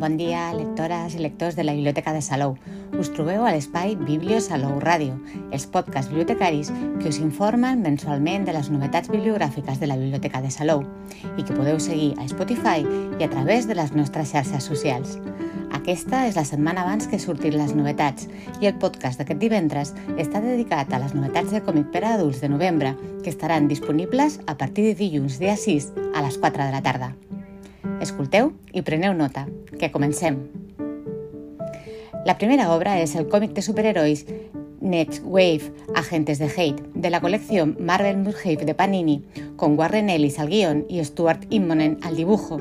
Bon dia, lectores i lectors de la Biblioteca de Salou. Us trobeu a l'espai Biblio Salou Ràdio, els podcasts bibliotecaris que us informen mensualment de les novetats bibliogràfiques de la Biblioteca de Salou i que podeu seguir a Spotify i a través de les nostres xarxes socials. Aquesta és la setmana abans que surtin les novetats i el podcast d'aquest divendres està dedicat a les novetats de còmic per a adults de novembre que estaran disponibles a partir de dilluns dia 6 a les 4 de la tarda. Escolteu i preneu nota, que comencem. La primera obra és el còmic de superherois Next Wave, Agentes de Hate, de la colección Marvel Must de Panini, con Warren Ellis al guion y Stuart Immonen al dibujo,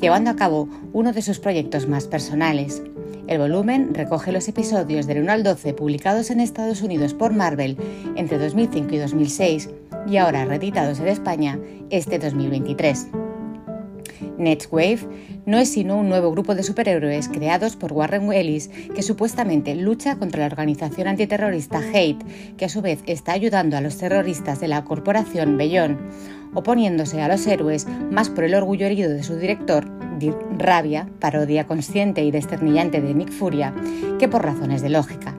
llevando a cabo uno de sus proyectos más personales. El volumen recoge los episodios del 1 al 12 publicados en Estados Unidos por Marvel entre 2005 y 2006 y ahora reeditados en España este 2023. Wave no es sino un nuevo grupo de superhéroes creados por Warren Ellis que supuestamente lucha contra la organización antiterrorista Hate, que a su vez está ayudando a los terroristas de la corporación Bellón, oponiéndose a los héroes más por el orgullo herido de su director, Dirk Rabia, parodia consciente y desternillante de Nick Furia, que por razones de lógica.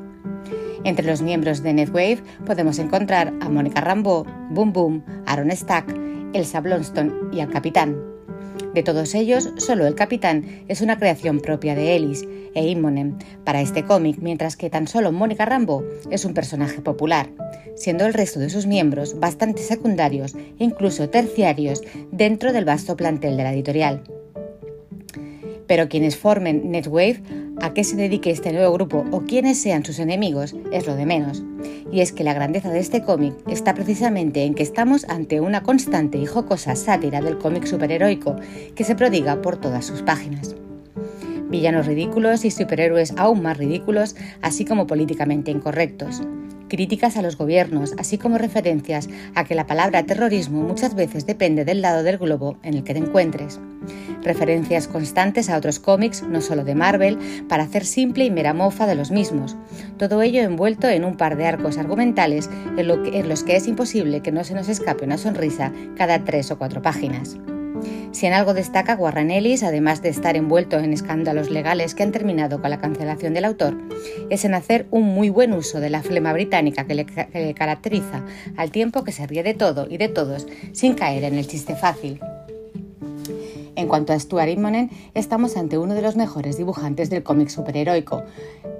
Entre los miembros de Netwave podemos encontrar a Mónica Rambeau, Boom Boom, Aaron Stack, Elsa Blonston y al Capitán, de todos ellos, solo el capitán es una creación propia de Ellis e Immonen para este cómic, mientras que tan solo Mónica Rambo es un personaje popular, siendo el resto de sus miembros bastante secundarios e incluso terciarios dentro del vasto plantel de la editorial. Pero quienes formen Netwave a qué se dedique este nuevo grupo o quiénes sean sus enemigos es lo de menos. Y es que la grandeza de este cómic está precisamente en que estamos ante una constante y jocosa sátira del cómic superheroico que se prodiga por todas sus páginas. Villanos ridículos y superhéroes aún más ridículos, así como políticamente incorrectos críticas a los gobiernos, así como referencias a que la palabra terrorismo muchas veces depende del lado del globo en el que te encuentres. Referencias constantes a otros cómics, no solo de Marvel, para hacer simple y mera mofa de los mismos. Todo ello envuelto en un par de arcos argumentales en, en los que es imposible que no se nos escape una sonrisa cada tres o cuatro páginas. Si en algo destaca Warren además de estar envuelto en escándalos legales que han terminado con la cancelación del autor, es en hacer un muy buen uso de la flema británica que le, caracteriza, al tiempo que se ríe de todo y de todos sin caer en el chiste fácil. En cuanto a Stuart Immonen, estamos ante uno de los mejores dibujantes del cómic superheroico,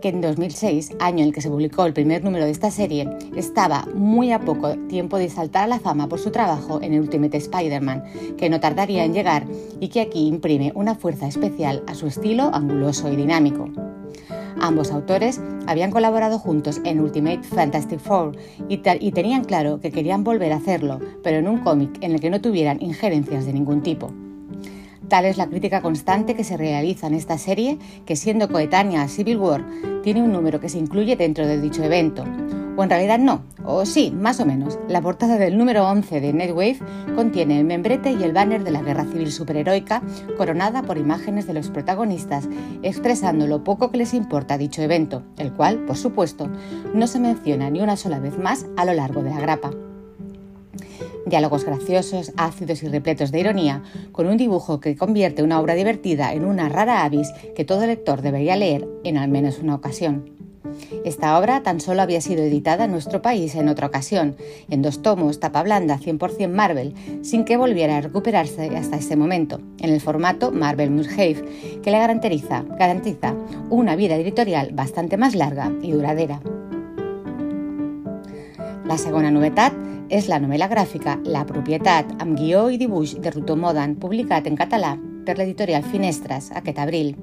que en 2006, año en que se publicó el primer número de esta serie, estaba muy a poco tiempo de saltar a la fama por su trabajo en Ultimate Spider-Man, que no tardaría en llegar y que aquí imprime una fuerza especial a su estilo anguloso y dinámico. Ambos autores habían colaborado juntos en Ultimate Fantastic Four y, tenían claro que querían volver a hacerlo, pero en un cómic en el que no tuvieran injerencias de ningún tipo. Tal es la crítica constante que se realiza en esta serie, que siendo coetánea a Civil War, tiene un número que se incluye dentro de dicho evento. O en realidad no, o sí, más o menos. La portada del número 11 de Netwave contiene el membrete y el banner de la Guerra Civil Superheroica, coronada por imágenes de los protagonistas, expresando lo poco que les importa dicho evento, el cual, por supuesto, no se menciona ni una sola vez más a lo largo de la grapa diálogos graciosos, ácidos y repletos de ironía, con un dibujo que convierte una obra divertida en una rara avis que todo lector debería leer en al menos una ocasión. Esta obra tan solo había sido editada en nuestro país en otra ocasión, en dos tomos, tapa blanda 100% Marvel, sin que volviera a recuperarse hasta ese momento, en el formato Marvel Musgrave, que le garantiza, garantiza una vida editorial bastante más larga y duradera. La segunda novedad és la novel·la gràfica La propietat, amb guió i dibuix de Ruto Modan, publicat en català per l'editorial Finestres aquest abril.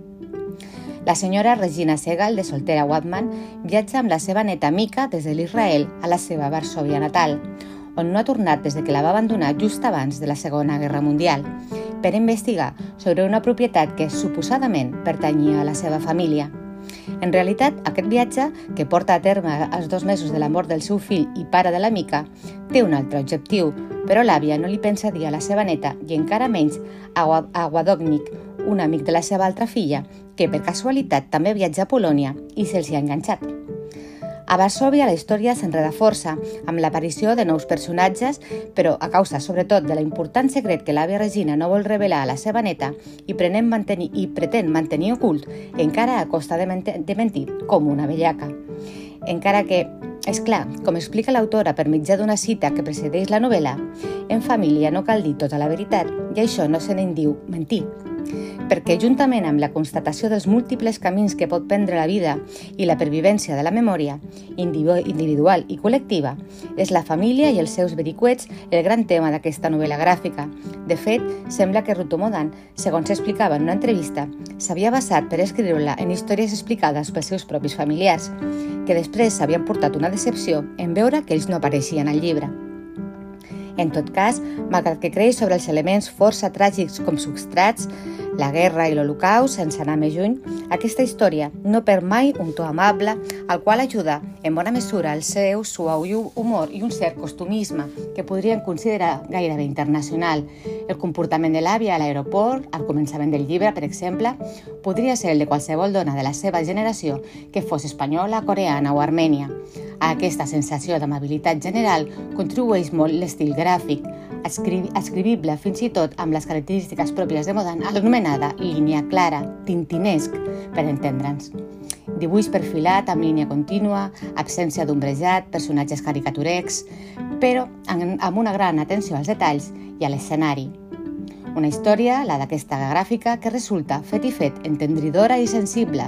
La senyora Regina Segal, de Soltera Watman, viatja amb la seva neta Mica des de l'Israel a la seva Varsovia natal, on no ha tornat des de que la va abandonar just abans de la Segona Guerra Mundial, per investigar sobre una propietat que suposadament pertanyia a la seva família. En realitat, aquest viatge, que porta a terme els dos mesos de la mort del seu fill i pare de la Mica, té un altre objectiu, però l'àvia no li pensa dir a la seva neta i encara menys a Wadognik, un amic de la seva altra filla, que per casualitat també viatja a Polònia i se'ls hi ha enganxat. A Varsovia la història s'enreda força, amb l'aparició de nous personatges, però a causa sobretot de l'important secret que l'àvia Regina no vol revelar a la seva neta i, mantenir, i pretén mantenir ocult, encara a costa de, mentir, de mentir, com una bellaca. Encara que, és clar, com explica l'autora per mitjà d'una cita que precedeix la novel·la, en família no cal dir tota la veritat i això no se n'en diu mentir perquè juntament amb la constatació dels múltiples camins que pot prendre la vida i la pervivència de la memòria, individual i col·lectiva, és la família i els seus vericuets el gran tema d'aquesta novel·la gràfica. De fet, sembla que Rutomodan, segons s'explicava en una entrevista, s'havia basat per escriure-la en històries explicades pels seus propis familiars, que després s'havien portat una decepció en veure que ells no apareixien al llibre. En tot cas, malgrat que creix sobre els elements força tràgics com substrats, la guerra i l'Holocaust, sense anar més lluny, aquesta història no perd mai un to amable, al qual ajuda en bona mesura el seu suau humor i un cert costumisme que podrien considerar gairebé internacional. El comportament de l'àvia a l'aeroport, al començament del llibre, per exemple, podria ser el de qualsevol dona de la seva generació que fos espanyola, coreana o armènia. A aquesta sensació d'amabilitat general contribueix molt l'estil gràfic, escribible fins i tot amb les característiques pròpies de Modan, anomenada línia clara, tintinesc, per entendre'ns. Dibuix perfilat amb línia contínua, absència d'ombrejat, personatges caricaturecs, però amb una gran atenció als detalls i a l'escenari. Una història, la d'aquesta gràfica, que resulta fet i fet entendridora i sensible,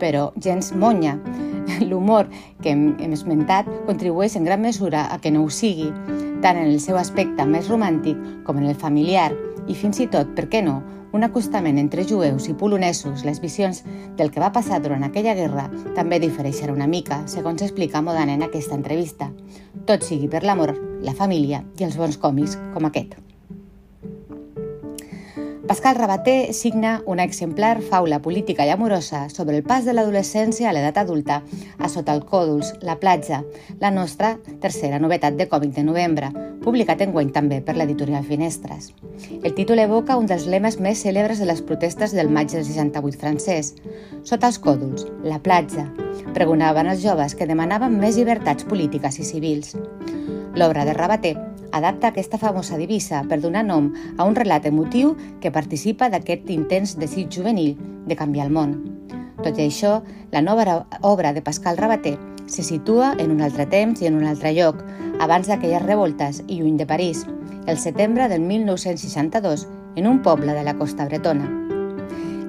però gens monya. L'humor que hem, esmentat contribueix en gran mesura a que no ho sigui, tant en el seu aspecte més romàntic com en el familiar i fins i tot, per què no, un acostament entre jueus i polonesos, les visions del que va passar durant aquella guerra també difereixen una mica, segons explica Modan en aquesta entrevista. Tot sigui per l'amor, la família i els bons còmics com aquest. Pascal Rabater signa una exemplar faula política i amorosa sobre el pas de l'adolescència a l'edat adulta a Sota el Còdols, La platja, la nostra tercera novetat de còmic de novembre, publicat en guany també per l'editorial Finestres. El títol evoca un dels lemes més cèlebres de les protestes del maig del 68 francès. Sota els còdols, la platja, pregonaven els joves que demanaven més llibertats polítiques i civils. L'obra de Rabater adapta aquesta famosa divisa per donar nom a un relat emotiu que participa d'aquest intens desig juvenil de canviar el món. Tot i això, la nova obra de Pascal Rabater se situa en un altre temps i en un altre lloc, abans d'aquelles revoltes i lluny de París, el setembre del 1962, en un poble de la costa bretona.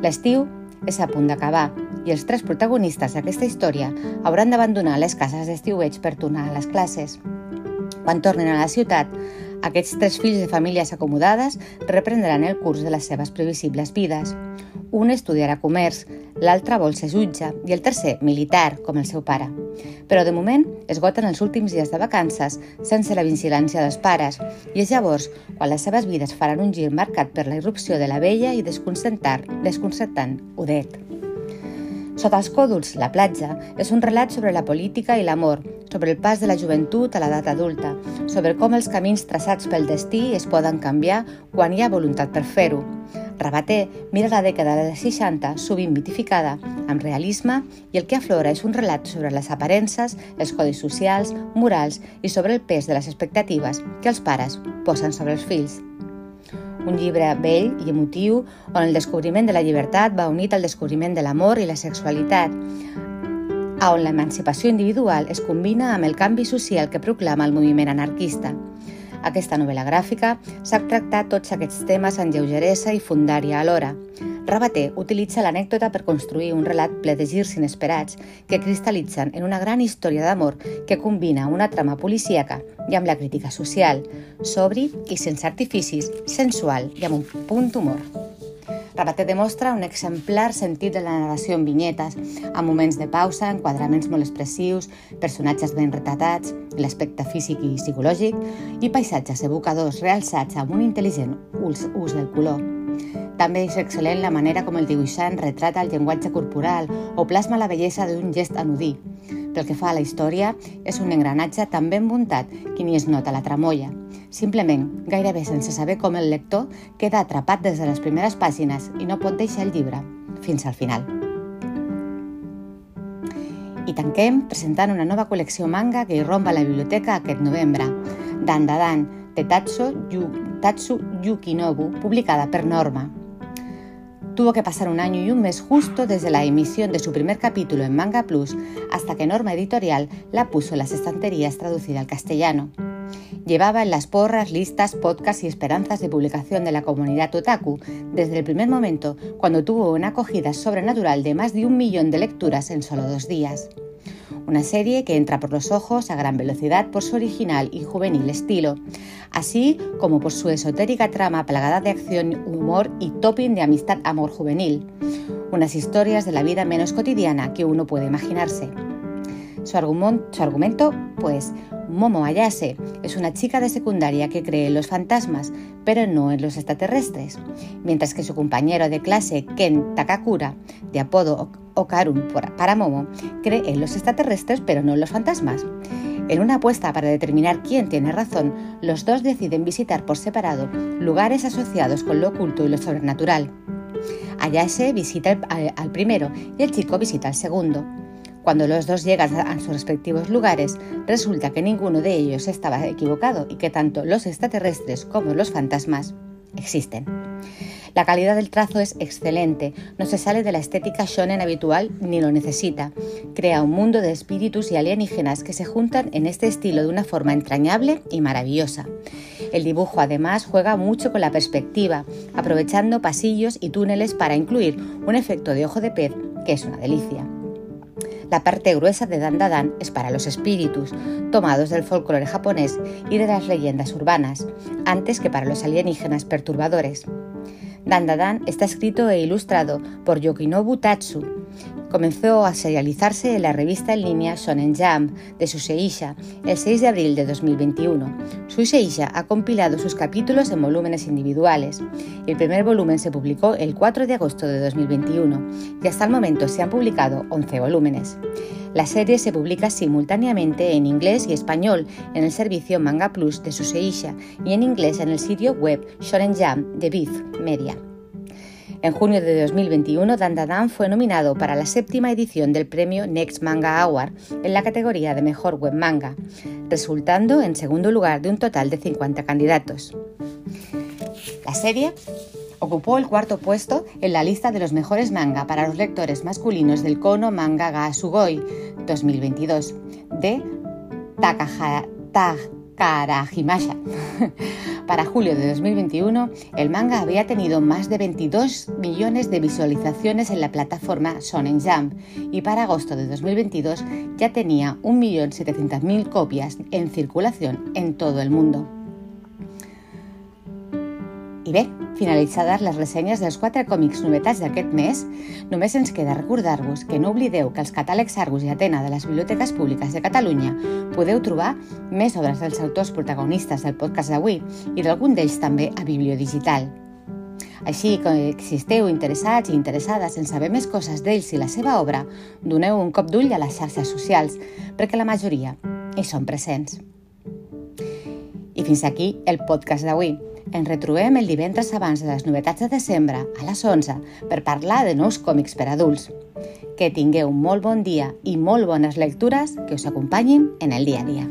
L'estiu és a punt d'acabar i els tres protagonistes d'aquesta història hauran d'abandonar les cases d'estiueig per tornar a les classes. Quan tornen a la ciutat, aquests tres fills de famílies acomodades reprendran el curs de les seves previsibles vides. Un estudiarà comerç, l'altre vol ser jutge i el tercer militar, com el seu pare. Però de moment esgoten els últims dies de vacances sense la vigilància dels pares i és llavors quan les seves vides faran un gir marcat per la irrupció de la vella i desconcertant Odet. Sota els còdols, la platja, és un relat sobre la política i l'amor, sobre el pas de la joventut a l'edat adulta, sobre com els camins traçats pel destí es poden canviar quan hi ha voluntat per fer-ho. Rabater mira la dècada dels 60, sovint mitificada, amb realisme, i el que aflora és un relat sobre les aparences, els codis socials, morals i sobre el pes de les expectatives que els pares posen sobre els fills un llibre vell i emotiu on el descobriment de la llibertat va unit al descobriment de l'amor i la sexualitat, on l'emancipació individual es combina amb el canvi social que proclama el moviment anarquista. Aquesta novel·la gràfica s'ha tractat tots aquests temes en lleugeresa i fundària alhora. Rabater utilitza l'anècdota per construir un relat ple de girs inesperats que cristal·litzen en una gran història d'amor que combina una trama policíaca i amb la crítica social, sobri i sense artificis, sensual i amb un punt d'humor. Rabater demostra un exemplar sentit de la narració en vinyetes, amb moments de pausa, enquadraments molt expressius, personatges ben retratats, l'aspecte físic i psicològic i paisatges evocadors realçats amb un intel·ligent ús, ús del color. També és excel·lent la manera com el dibuixant retrata el llenguatge corporal o plasma la bellesa d'un gest anudí. Pel que fa a la història, és un engranatge tan ben muntat que ni es nota la tramolla. Simplement, gairebé sense saber com el lector queda atrapat des de les primeres pàgines i no pot deixar el llibre fins al final. I tanquem presentant una nova col·lecció manga que irrompa a la biblioteca aquest novembre, Dan Dan, de Tatsu, Yu, Tatsu Yukinobu, publicada per Norma. Tuvo que pasar un año y un mes justo desde la emisión de su primer capítulo en Manga Plus hasta que Norma Editorial la puso en las estanterías traducida al castellano. Llevaba en las porras, listas, podcasts y esperanzas de publicación de la comunidad otaku desde el primer momento cuando tuvo una acogida sobrenatural de más de un millón de lecturas en solo dos días. Una serie que entra por los ojos a gran velocidad por su original y juvenil estilo, así como por su esotérica trama plagada de acción, humor y topping de amistad-amor juvenil. Unas historias de la vida menos cotidiana que uno puede imaginarse. Su, argumento, pues, Momo Ayase es una chica de secundaria que cree en los fantasmas, pero no en los extraterrestres, mientras que su compañero de clase, Ken Takakura, de apodo Okarun para Momo, cree en los extraterrestres, pero no en los fantasmas. En una apuesta para determinar quién tiene razón, los dos deciden visitar por separado lugares asociados con lo oculto y lo sobrenatural. Ayase visita al primero y el chico visita al segundo. Cuando los dos llegan a sus respectivos lugares, resulta que ninguno de ellos estaba equivocado y que tanto los extraterrestres como los fantasmas existen. La calidad del trazo es excelente, no se sale de la estética shonen habitual ni lo necesita. Crea un mundo de espíritus y alienígenas que se juntan en este estilo de una forma entrañable y maravillosa. El dibujo además juega mucho con la perspectiva, aprovechando pasillos y túneles para incluir un efecto de ojo de pez que es una delicia. La parte gruesa de Dandadan es para los espíritus, tomados del folclore japonés y de las leyendas urbanas, antes que para los alienígenas perturbadores. Dandadan está escrito e ilustrado por Yokinobu Tatsu. Comenzó a serializarse en la revista en línea Shonen Jump de Suseisha el 6 de abril de 2021. Suseisha ha compilado sus capítulos en volúmenes individuales. El primer volumen se publicó el 4 de agosto de 2021 y hasta el momento se han publicado 11 volúmenes. La serie se publica simultáneamente en inglés y español en el servicio Manga Plus de Suseisha y en inglés en el sitio web Shonen Jump de Biz Media. En junio de 2021, Dan fue nominado para la séptima edición del premio Next Manga Award en la categoría de Mejor Web Manga, resultando en segundo lugar de un total de 50 candidatos. La serie Ocupó el cuarto puesto en la lista de los mejores manga para los lectores masculinos del Kono Manga Ga Sugoi 2022 de Takarahimasha. Para julio de 2021, el manga había tenido más de 22 millones de visualizaciones en la plataforma Shonen Jump y para agosto de 2022 ya tenía 1.700.000 copias en circulación en todo el mundo. I bé, finalitzades les ressenyes dels quatre còmics novetats d'aquest mes, només ens queda recordar-vos que no oblideu que als catàlegs Argus i Atena de les biblioteques públiques de Catalunya podeu trobar més obres dels autors protagonistes del podcast d'avui i d'algun d'ells també a Bibliodigital. Així que si esteu interessats i interessades en saber més coses d'ells i la seva obra, doneu un cop d'ull a les xarxes socials, perquè la majoria hi són presents. I fins aquí el podcast d'avui. Ens retrobem el divendres abans de les novetats de desembre, a les 11, per parlar de nous còmics per adults. Que tingueu molt bon dia i molt bones lectures que us acompanyin en el dia a dia.